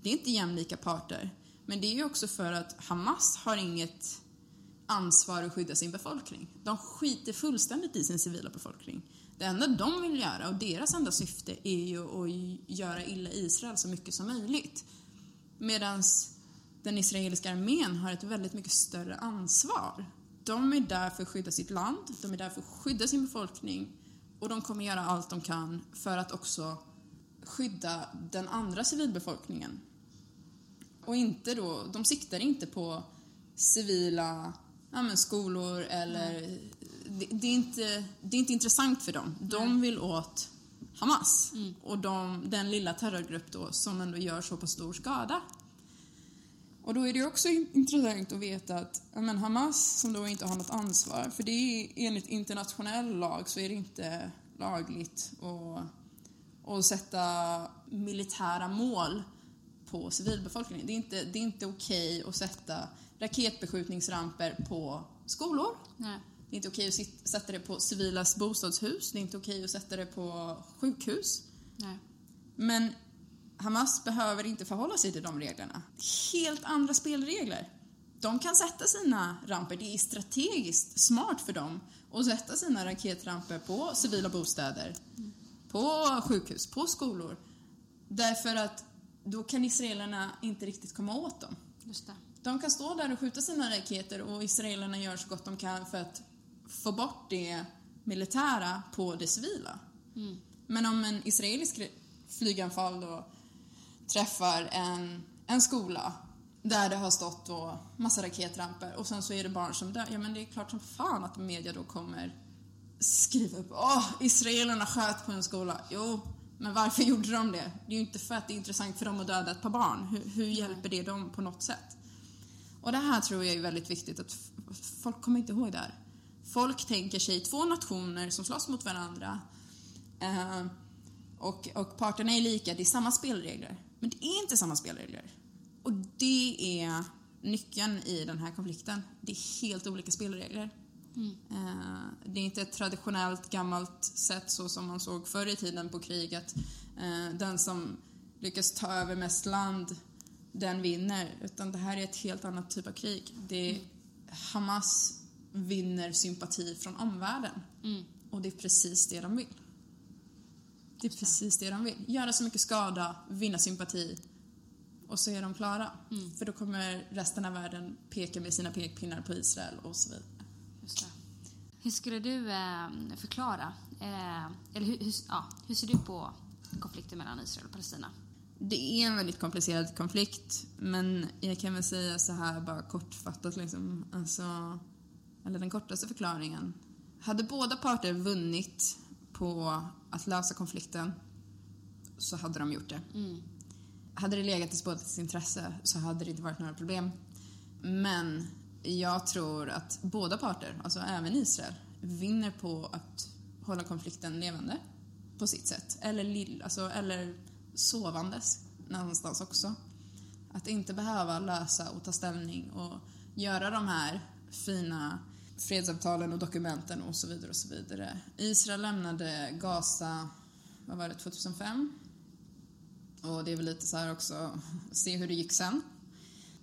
det är inte jämlika parter. Men det är ju också för att Hamas har inget ansvar att skydda sin befolkning. De skiter fullständigt i sin civila befolkning. Det enda de vill göra, och deras enda syfte, är ju att göra illa Israel så mycket som möjligt. Medan den israeliska armén har ett väldigt mycket större ansvar. De är där för att skydda sitt land, de är där för att skydda sin befolkning och de kommer göra allt de kan för att också skydda den andra civilbefolkningen. Och inte då, de siktar inte på civila ja, skolor eller... Mm. Det, det, är inte, det är inte intressant för dem. De mm. vill åt Hamas mm. och de, den lilla terrorgrupp då som ändå gör så pass stor skada. Och då är det också intressant att veta att men Hamas, som då inte har något ansvar, för det är enligt internationell lag så är det inte lagligt att, att sätta militära mål på civilbefolkningen. Det är inte, det är inte okej att sätta raketbeskjutningsramper på skolor. Nej. Det är inte okej att sätta det på civilas bostadshus. Det är inte okej att sätta det på sjukhus. Nej. Men Hamas behöver inte förhålla sig till de reglerna. Helt andra spelregler. De kan sätta sina ramper, det är strategiskt smart för dem att sätta sina raketramper på civila bostäder, på sjukhus, på skolor. Därför att då kan israelerna inte riktigt komma åt dem. Just det. De kan stå där och skjuta sina raketer och israelerna gör så gott de kan för att få bort det militära på det civila. Mm. Men om en israelisk flyganfall då träffar en, en skola där det har stått då massa raketramper och sen så är det barn som dör. Ja men det är klart som fan att media då kommer skriva upp åh, israelerna sköt på en skola. Jo, men varför [LAUGHS] gjorde de det? Det är ju inte för att det är intressant för dem att döda ett par barn. Hur, hur hjälper det dem på något sätt? Och det här tror jag är väldigt viktigt att folk kommer inte ihåg det här. Folk tänker sig två nationer som slåss mot varandra eh, och, och parterna är lika, det är samma spelregler. Men det är inte samma spelregler. Och det är nyckeln i den här konflikten. Det är helt olika spelregler. Mm. Eh, det är inte ett traditionellt gammalt sätt så som man såg förr i tiden på kriget. Eh, den som lyckas ta över mest land, den vinner. Utan det här är ett helt annat typ av krig. Det är, mm. Hamas vinner sympati från omvärlden. Mm. Och det är precis det de vill. Det är precis det de vill. Göra så mycket skada, vinna sympati och så är de klara. Mm. För då kommer resten av världen peka med sina pekpinnar på Israel och så vidare. Hur skulle du eh, förklara, eh, eller hur, hur, ja, hur ser du på konflikten mellan Israel och Palestina? Det är en väldigt komplicerad konflikt, men jag kan väl säga så här bara kortfattat liksom, alltså, eller den kortaste förklaringen. Hade båda parter vunnit på att lösa konflikten så hade de gjort det. Mm. Hade det legat i bådas intresse så hade det inte varit några problem. Men jag tror att båda parter, alltså även Israel, vinner på att hålla konflikten levande på sitt sätt. Eller, lill, alltså, eller sovandes någonstans också. Att inte behöva lösa och ta ställning och göra de här fina fredsavtalen och dokumenten och så vidare och så vidare. Israel lämnade Gaza, vad var det, 2005? Och det är väl lite så här också, se hur det gick sen.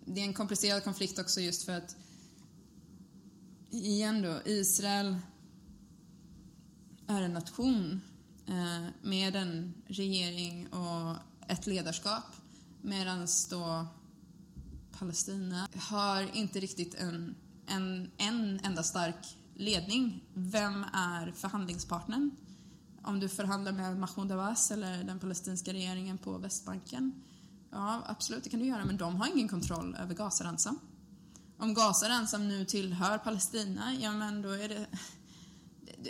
Det är en komplicerad konflikt också just för att igen då, Israel är en nation eh, med en regering och ett ledarskap medan då Palestina har inte riktigt en, en, en enda stark ledning. Vem är förhandlingspartnern? Om du förhandlar med Mahmoud Abbas eller den palestinska regeringen på Västbanken, ja absolut det kan du göra, men de har ingen kontroll över Gazaremsan. Om Gazaremsan nu tillhör Palestina, ja men då är det...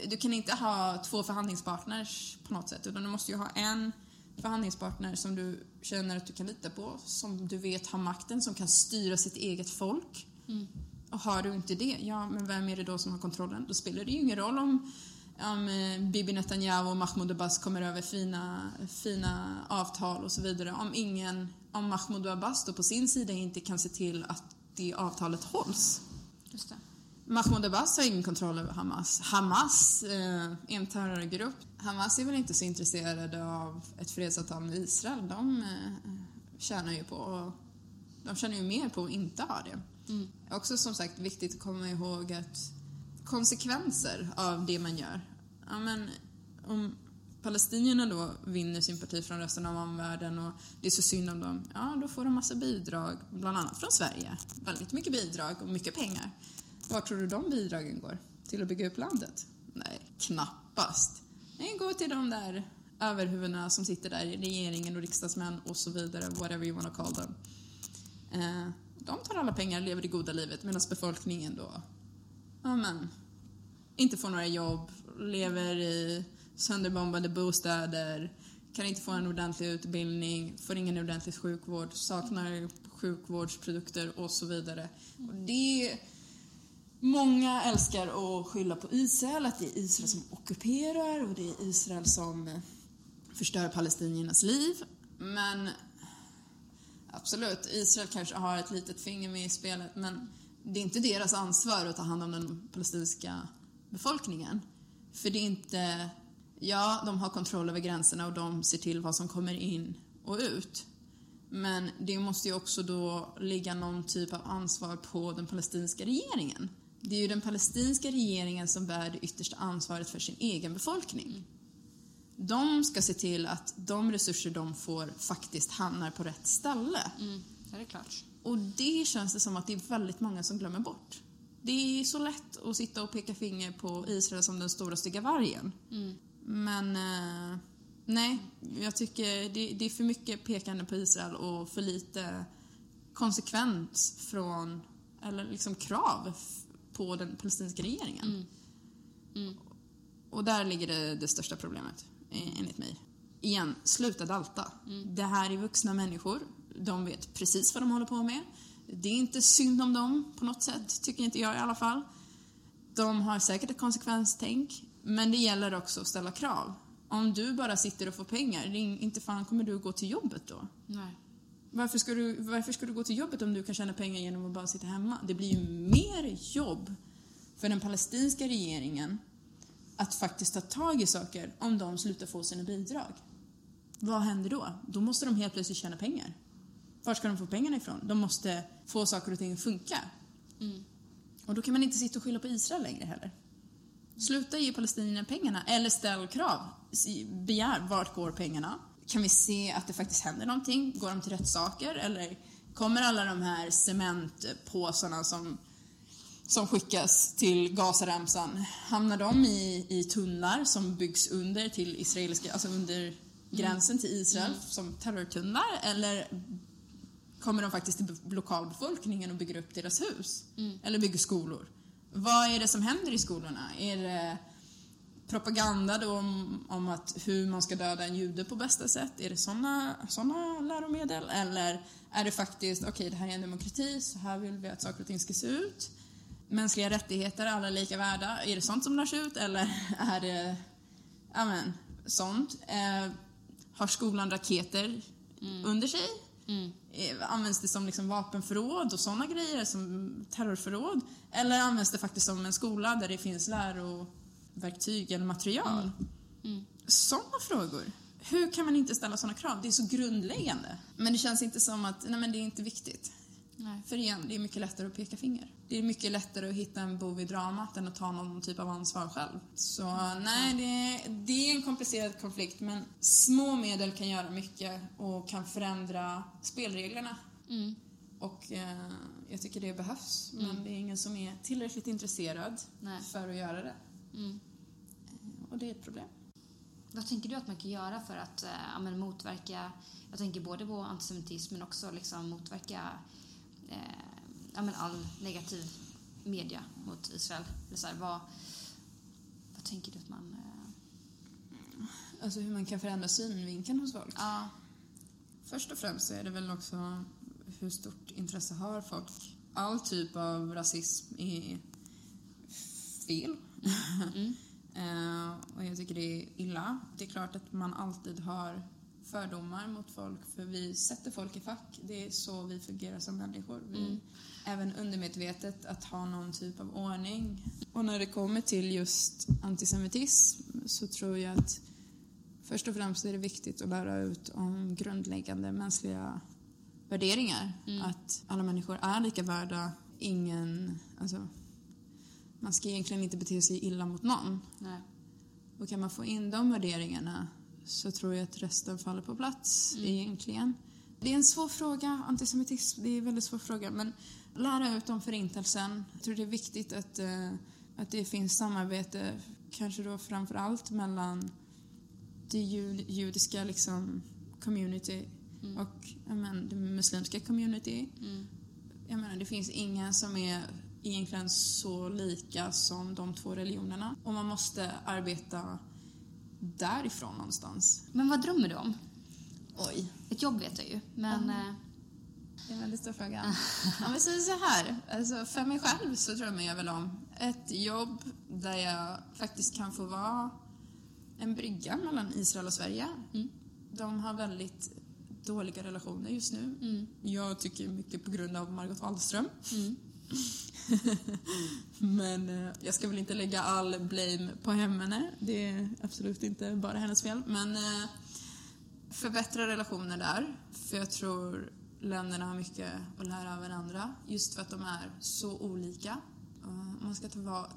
Du kan inte ha två förhandlingspartners på något sätt, utan du måste ju ha en förhandlingspartner som du känner att du kan lita på, som du vet har makten, som kan styra sitt eget folk. Mm. Och har du inte det, ja men vem är det då som har kontrollen? Då spelar det ju ingen roll om, om eh, Bibi Netanyahu och Mahmoud Abbas kommer över fina, fina avtal och så vidare. Om ingen, om Mahmoud Abbas då på sin sida inte kan se till att det avtalet hålls. Just det. Mahmoud Abbas har ingen kontroll över Hamas. Hamas eh, är en terrorgrupp. Hamas är väl inte så intresserade av ett fredsavtal med Israel. De eh, tjänar ju på de tjänar ju mer på att inte ha det. Mm. Också som sagt viktigt att komma ihåg att konsekvenser av det man gör. Ja, men, om palestinierna då vinner sympati från resten av omvärlden och det är så synd om dem, ja då får de massa bidrag, bland annat från Sverige. Väldigt mycket bidrag och mycket pengar. Var tror du de bidragen går? Till att bygga upp landet? Nej, knappast. Nej, går till de där överhuvudena som sitter där i regeringen och riksdagsmän och så vidare, whatever you wanna call them. Eh, de tar alla pengar och lever det goda livet medan befolkningen då, ja men, inte får några jobb, lever i sönderbombade bostäder, kan inte få en ordentlig utbildning, får ingen ordentlig sjukvård, saknar sjukvårdsprodukter och så vidare. Och det Många älskar att skylla på Israel, att det är Israel som ockuperar och det är Israel som förstör palestiniernas liv. Men absolut, Israel kanske har ett litet finger med i spelet men det är inte deras ansvar att ta hand om den palestinska befolkningen. För det är inte... Ja, de har kontroll över gränserna och de ser till vad som kommer in och ut. Men det måste ju också då ligga någon typ av ansvar på den palestinska regeringen. Det är ju den palestinska regeringen som bär det yttersta ansvaret för sin egen befolkning. De ska se till att de resurser de får faktiskt hamnar på rätt ställe. Mm, det är klart. Och det känns det som att det är väldigt många som glömmer bort. Det är så lätt att sitta och peka finger på Israel som den stora stygga vargen. Mm. Men eh, nej, jag tycker det, det, är för mycket pekande på Israel och för lite konsekvens från, eller liksom krav på den palestinska regeringen. Mm. Mm. Och där ligger det, det största problemet, enligt mig. Igen, sluta dalta. Mm. Det här är vuxna människor. De vet precis vad de håller på med. Det är inte synd om dem på något sätt, tycker inte jag i alla fall. De har säkert ett konsekvenstänk, men det gäller också att ställa krav. Om du bara sitter och får pengar, inte fan kommer du gå till jobbet då. Nej. Varför ska, du, varför ska du gå till jobbet om du kan tjäna pengar genom att bara sitta hemma? Det blir ju mer jobb för den palestinska regeringen att faktiskt ta tag i saker om de slutar få sina bidrag. Vad händer då? Då måste de helt plötsligt tjäna pengar. Var ska de få pengarna ifrån? De måste få saker och ting att funka. Mm. Och då kan man inte sitta och skylla på Israel längre heller. Sluta ge palestinierna pengarna, eller ställ krav. Begär, vart går pengarna? Kan vi se att det faktiskt händer någonting? Går de till rätt saker? Eller kommer alla de här cementpåsarna som, som skickas till Gazaremsan, hamnar de i, i tunnlar som byggs under till israeliska, alltså under gränsen till Israel Mm. som terrortunnlar? Eller kommer de faktiskt till lokalbefolkningen och bygger upp deras hus? Mm. Eller bygger skolor? Vad är det som händer i skolorna? Är det propaganda då om, om att hur man ska döda en jude på bästa sätt? Är det såna, såna läromedel? Eller är det faktiskt, okej okay, det här är en demokrati, så här vill vi att saker och ting ska se ut. Mänskliga rättigheter, alla lika värda. Är det sånt som lärs ut eller [LAUGHS] är det, ja men, sånt? Eh, har skolan raketer Mm. under sig? Mm. eh, Används det som liksom vapenförråd och sådana grejer, som terrorförråd? Eller används det faktiskt som en skola där det finns läroverktyg eller material? Mm. Sådana frågor. Hur kan man inte ställa sådana krav? Det är så grundläggande. Men det känns inte som att, nej men det är inte viktigt. Nej. För igen, det är mycket lättare att peka finger. Det är mycket lättare att hitta en bov i dramat än att ta någon typ av ansvar själv. Så nej, det, det är en komplicerad konflikt men små medel kan göra mycket och kan förändra spelreglerna. Mm. Och eh, jag tycker det behövs, men det är ingen som är tillräckligt intresserad Nej. för att göra det. Mm. Och det är ett problem. Vad tänker du att man kan göra för att eh, motverka, jag tänker både på antisemitism men också liksom motverka eh, ja, men all negativ media mot Israel? Eller så här, vad, vad tänker du att man... Eh, Alltså hur man kan förändra synvinkeln hos folk. ja, Först och främst så är det väl också hur stort intresse har folk. All typ av rasism är fel. mm, [LAUGHS] Eh, och jag tycker det är illa. Det är klart att man alltid har fördomar mot folk för vi sätter folk i fack. Det är så vi fungerar som människor. Vi, Mm. Även undermedvetet att ha någon typ av ordning. Och när det kommer till just antisemitism så tror jag att först och främst är det viktigt att lära ut om grundläggande mänskliga värderingar. Mm. Att alla människor är lika värda. Ingen, alltså, man ska egentligen inte bete sig illa mot någon. nej. Och kan man få in de värderingarna så tror jag att resten faller på plats Mm. egentligen. Det är en svår fråga, antisemitism, det är en väldigt svår fråga. Men lära ut om förintelsen. Jag tror det är viktigt att, eh, att det finns samarbete, kanske då framför allt mellan det ju- judiska liksom, community Mm. och menar, det muslimska community. Mm. Jag menar, det finns ingen som är egentligen så lika som de två religionerna. Och man måste arbeta därifrån någonstans. Men vad drömmer du om? Oj. Ett jobb vet jag ju, men... eh, Det är en väldigt stor fråga. Om vi säger så här, alltså för mig själv så drömmer jag väl om ett jobb där jag faktiskt kan få vara en brygga mellan Israel och Sverige. Mm. De har väldigt dåliga relationer just nu. Mm. Jag tycker mycket på grund av Margot Wallström. Mm. [LAUGHS] Men eh, jag ska väl inte lägga all blame på henne. Det är absolut inte bara hennes fel. Men eh, förbättra relationer där. För jag tror länderna har mycket att lära av varandra. Just för att de är så olika. Man ska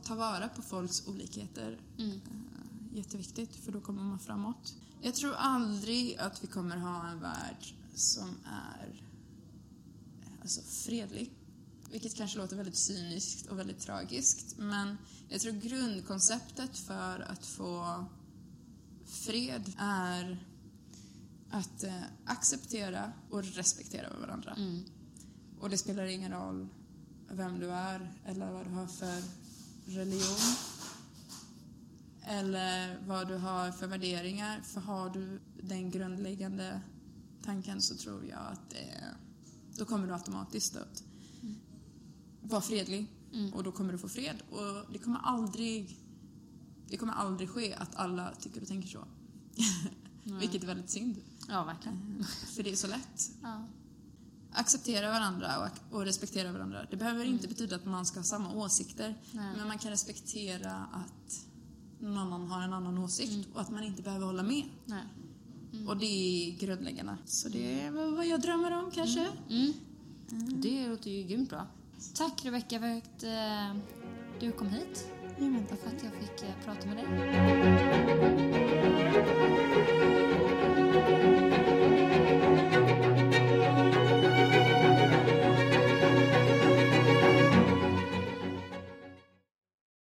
ta vara på folks olikheter. Mm. Eh, Jätteviktigt, för då kommer man framåt. Jag tror aldrig att vi kommer ha en värld som är alltså, fredlig. Vilket kanske låter väldigt cyniskt och väldigt tragiskt. Men jag tror grundkonceptet för att få fred är att eh, acceptera och respektera varandra. Mm. Och det spelar ingen roll vem du är eller vad du har för religion. Eller vad du har för värderingar. För har du den grundläggande tanken så tror jag att det, då kommer du automatiskt att vara fredlig. Mm. Och då kommer du få fred. Och det kommer aldrig, det kommer aldrig ske att alla tycker och tänker så. [LAUGHS] Vilket är väldigt synd. Ja, verkligen. För det är så lätt Ja. acceptera varandra och, och respektera varandra. Det behöver inte betyda att man ska ha samma åsikter, Nej. men man kan respektera att någon annan har en annan åsikt och att man inte behöver hålla med. Nej. Och det är grundläggande. Så det är vad jag drömmer om kanske. Mm. Det låter ju grymt bra. Tack Rebecka för att eh, du kom hit Jajamän, och för att jag fick eh, prata med dig. tack.